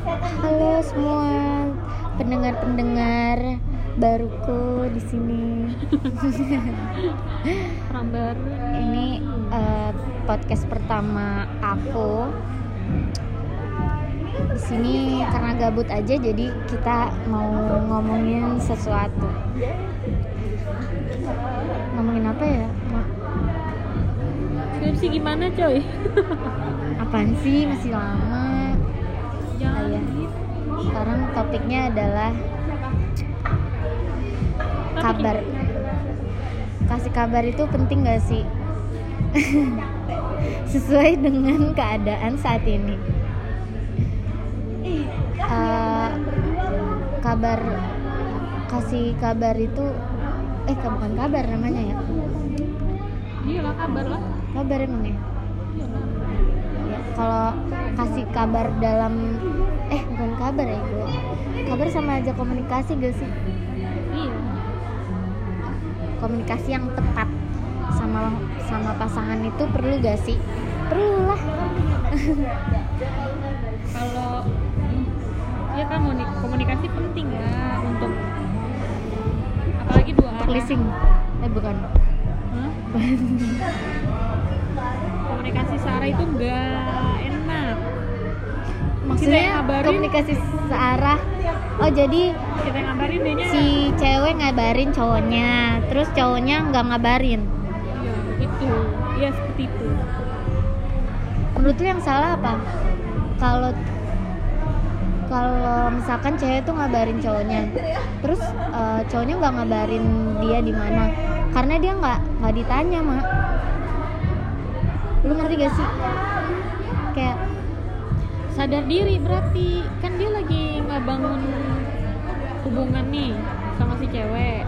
Halo semua pendengar-pendengar baruku di sini. orang baru Ini eh, podcast pertama aku. Di sini karena gabut aja jadi kita mau ngomongin sesuatu. Ngomongin apa ya? Skripsi gimana coy Apaan sih masih lama? Sekarang topiknya adalah kabar. Kasih kabar itu penting gak sih? Sesuai dengan keadaan saat ini. Eh, kabar kasih kabar itu eh bukan kabar namanya ya iya lah kabar lah kabar emang ya ya kalau kasih kabar dalam kabar ya gue kabar sama aja komunikasi gak sih? Iya. Komunikasi yang tepat sama sama pasangan itu perlu gak sih? Perlu lah kalau ya kan komunikasi penting lah untuk apalagi dua arah. Untuk leasing eh bukan. Hah? komunikasi searah itu enggak maksudnya yang ngabarin. komunikasi searah. Oh jadi kita ngabarin dia si cewek ngabarin cowoknya terus cowoknya nggak ngabarin. Iya itu iya seperti itu. Menurut lu yang salah apa? Kalau kalau misalkan cewek tuh ngabarin cowoknya terus eh, cowoknya nggak ngabarin dia di mana? Karena dia nggak nggak ditanya mak. Lu ngerti gak sih? Kayak sadar diri berarti kan dia lagi ngebangun hubungan nih sama si cewek.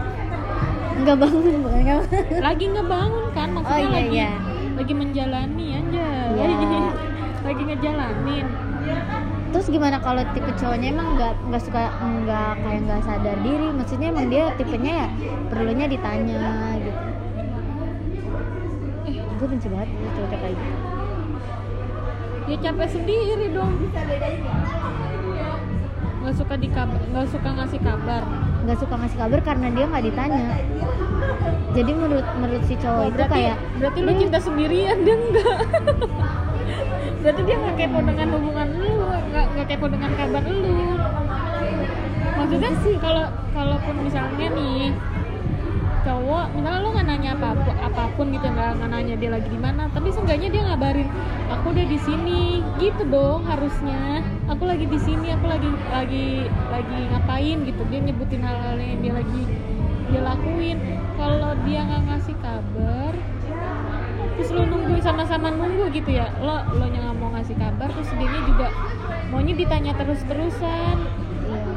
Nggak bangun bukan nggak lagi ngebangun kan maksudnya Oh, iya, lagi iya. lagi menjalani aja Iya. lagi lagi ngejalanin. Terus gimana kalau tipe cowoknya emang nggak nggak suka nggak kayak nggak sadar diri? Maksudnya emang dia tipenya ya perlunya ditanya gitu. Eh gue benci banget sama cowok kayak gitu ya capek sendiri dong. Nggak suka di nggak suka ngasih kabar. Nggak suka ngasih kabar karena dia nggak ditanya. Jadi menurut menurut si cowok itu berarti kayak berarti lu cinta sendirian dia enggak berarti dia nggak kepo dengan hubungan lu nggak nggak kepo dengan kabar lu. Maksudnya sih. kalau kalaupun misalnya nih cowok misalnya lu nggak nanya apa apa pun gitu nggak nanya dia lagi di mana tapi seenggaknya dia ngabarin aku udah di sini. Gitu dong harusnya. Aku lagi di sini aku lagi lagi lagi ngapain? Gitu. Dia nyebutin hal-hal yang dia lagi dia lakuin. Kalau dia nggak ngasih kabar terus lu nunggu sama-sama nunggu gitu ya lo lo nya nggak mau ngasih kabar terus dia juga maunya ditanya terus-terusan. Iya.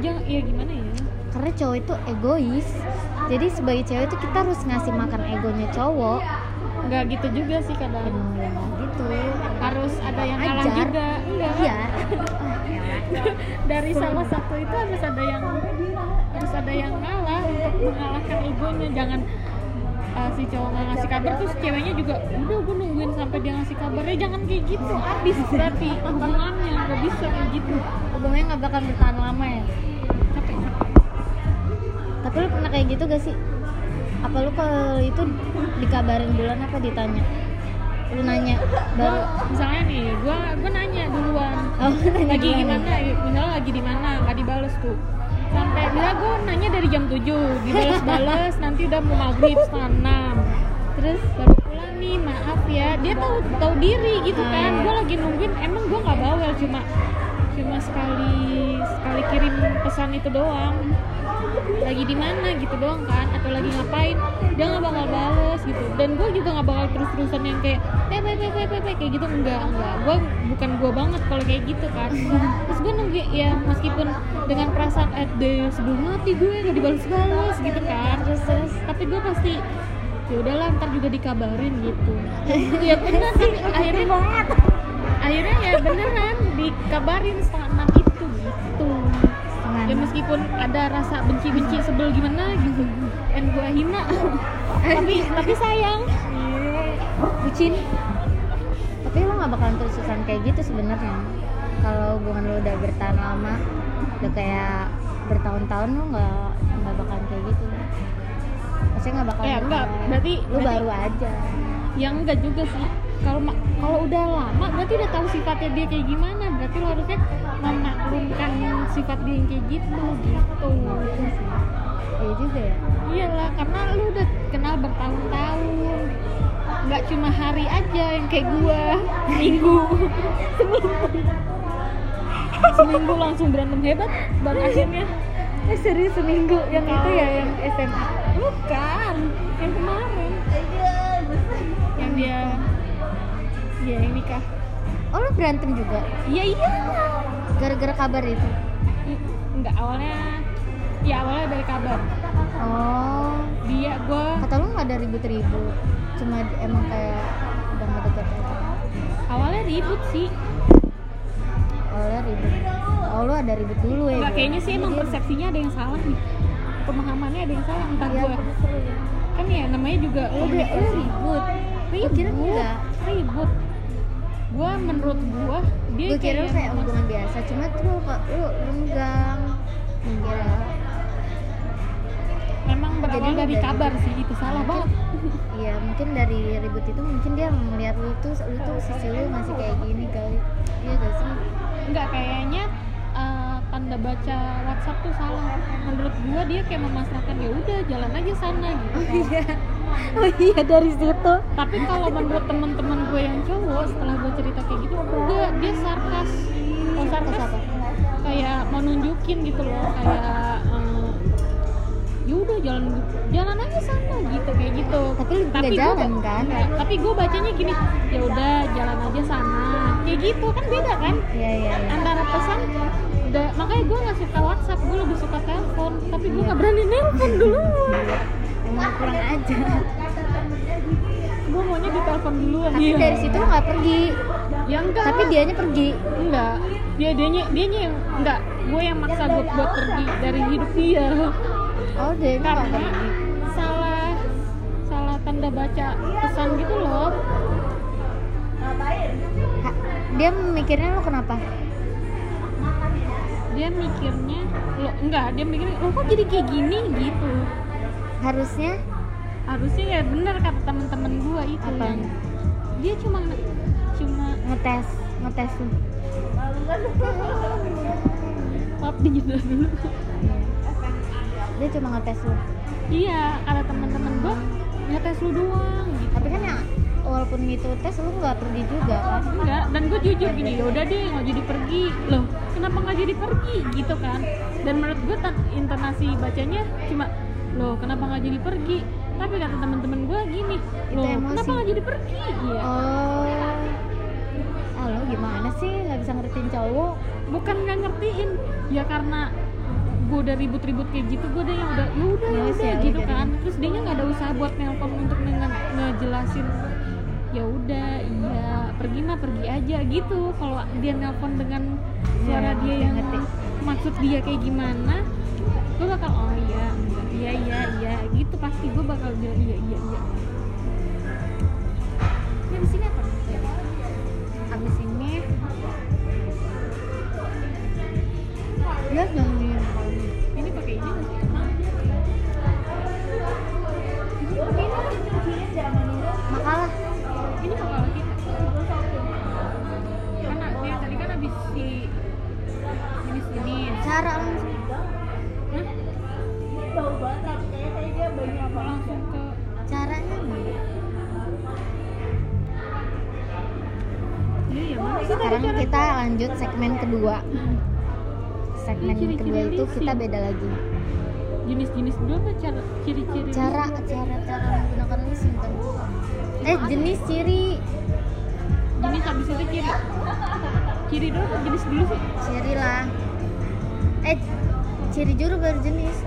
jangan ya gimana ya karena cowok itu egois. Jadi sebagai cewek itu kita harus ngasih makan egonya cowok. Nggak gitu juga sih kadang. Ya gitu. Harus ada yang Ajar. juga. Enggak iya. Dari salah satu itu harus ada yang harus ada yang ngalah untuk mengalahkan egonya. Jangan uh, si cowok nggak ngasih kabar terus ceweknya juga udah gue nungguin sampai dia ngasih kabar. Ya jangan kayak gitu. Habis berarti hubungannya nggak bisa kayak gitu. Hubungannya nggak bakal bertahan lama ya tapi lu pernah kayak gitu gak sih? Apa lu kalau itu dikabarin duluan apa ditanya? Lu nanya baru Gua- misalnya nih gue gue nanya duluan. Oh, nanya lagi duluan. gimana? Misalnya lagi di mana? Nggak dibales tuh sampai bila gue nanya dari jam 7 dibales-bales nanti udah mau maghrib setengah enam. Terus? Baru pulang nih maaf ya. Dia tahu tahu diri gitu Ah, kan. Gue lagi nungguin emang gue nggak bawel cuma cuma sekali sekali kirim pesan itu doang. Lagi di mana gitu doang kan atau lagi ngapain dia nggak bakal bales gitu. Dan gue juga nggak bakal terus terusan yang kayak pepe pepe pepe kayak gitu enggak enggak. Gue bukan gue banget kalau kayak gitu kan. Terus gue nunggu ya meskipun dengan perasaan eh deh sebelum mati gue nggak dibales balas gitu kan. Terus terus. Tapi gue pasti ya udahlah ntar juga dikabarin gitu. Ya bener sih akhirnya akhirnya ya beneran dikabarin setengah enam itu gitu. Setengah ya meskipun ada rasa benci-benci sebel gimana gitu. Dan gua hina. Tapi tapi sayang. Bucin. Tapi lo nggak bakalan terus-terusan kayak gitu sebenarnya. Kalau hubungan lo udah bertahan lama udah kayak bertahun-tahun lu nggak nggak bakalan kayak gitu pasti nggak bakalan Ya, enggak. Berarti- lu berarti- baru aja. Yang enggak juga sih. Kalau kalau udah lama berarti udah tahu sifatnya dia kayak gimana. Berarti lo harusnya memaklumkan sifat dia yang kayak gitu gitu. Iya juga ya. Iyalah karena lu udah kenal bertahun-tahun. Nggak cuma hari aja yang kayak gua. Minggu. Seminggu. Seminggu langsung berantem hebat dan akhirnya eh serius seminggu. Yang itu ya yang SMA bukan. Yang kemarin. Yang dia dia yang nikah. Oh lu berantem juga? Iya iya. Gara-gara kabar itu? Enggak awalnya ya awalnya dari kabar. Oh. Dia gua kata lu nggak ada ribut-ribut? Cuma emang kayak udah mau deket aja awalnya ribut sih awalnya ribut oh lu ada ribut dulu ya. Enggak kayaknya sih emang persepsinya ada yang salah nih. Pemahamannya ada yang salah entah Iya, gua kan ya namanya juga lu, lu komunikasi ribut. Ribut kira enggak. ribut. Gua menurut gua dia gue kira kayak hubungan biasa cuma tuh lu lu renggang. Kira memang berawal dari dari- kabar sih itu salah banget Iya mungkin dari ribut itu mungkin dia ngeliat lu tuh lu tuh sisi lu masih kayak gini kali. Iya gak sih? Enggak kayaknya eh, tanda baca WhatsApp tuh salah. Menurut gua dia kayak memasrahkan ya udah jalan aja sana gitu. Kan. iya. Oh iya dari situ. Tapi kalau menurut teman-teman gue yang cowok setelah gue cerita kayak gitu enggak dia sarkas. Oh sarkas apa? kayak mau nunjukin gitu loh kayak ya udah jalan jalan aja sana gitu kayak gitu. Tapi lu nggak gua jalan, kan? enggak. tapi gue bacanya gini ya udah jalan aja sana. Kayak gitu kan beda kan? Iya iya iya. Antara pesan udah makanya gue nggak suka WhatsApp gue lebih suka telepon. Tapi gue nggak berani nelpon dulu. Emang kurang aja. Gue maunya ditelepon duluan. Tapi Iya. dari situ nggak pergi? Ya enggak. Tapi dianya pergi? Enggak. Dia dianya dianya yang enggak. Gue yang maksa gue buat pergi dari hidup dia oh nggak karena salah salah tanda baca pesan gitu loh. Ha- dia mikirnya lu kenapa? Dia mikirnya lo enggak dia mikirnya lo kok jadi kayak gini gitu? Harusnya? Harusnya ya benar kata teman-teman gue itu Apa? yang dia cuma cuma ngetes ngetes lu. Maaf dulu dia cuma ngetes lu. Iya kata teman-teman gue ngetes lu doang gitu. Tapi kan ya walaupun itu tes lu nggak pergi juga kan? Enggak dan gue jujur gini ya udah deh nggak jadi pergi. Loh kenapa nggak jadi pergi gitu kan? Dan menurut gue intonasi bacanya cuma loh kenapa nggak jadi pergi? Tapi kata teman-teman gue gini loh kenapa nggak jadi pergi? Iya. Oh. Ah gimana sih? Nggak bisa ngertiin cowok. Bukan nggak ngertiin ya karena gue udah ribut-ribut kayak gitu gue udah yang udah ya udah ya udah ya, gitu udah. kan. Terus dia nggak ada usaha buat nelpon untuk nge- ngejelasin ya udah iya pergi mah pergi aja gitu. Kalau dia nelpon dengan suara Iya, dia yang ngerti. maksud dia kayak gimana gue bakal oh iya iya iya iya gitu. Pasti gue bakal bilang iya iya iya. Ya di sini apa? Abis ini ya dong jenis cara langsung langsung ke caranya nih iya ya mana sekarang kita lanjut segmen kedua. Segmen Ini ciri-ciri kedua itu kita beda lagi. Jenis-jenis dulu apa cara ciri-ciri cara cara cara menggunakan leasing kan? Eh jenis ciri. Jenis habis itu ciri. Ciri dulu jenis dulu sih? Ciri lah eh ciri juru baru jenis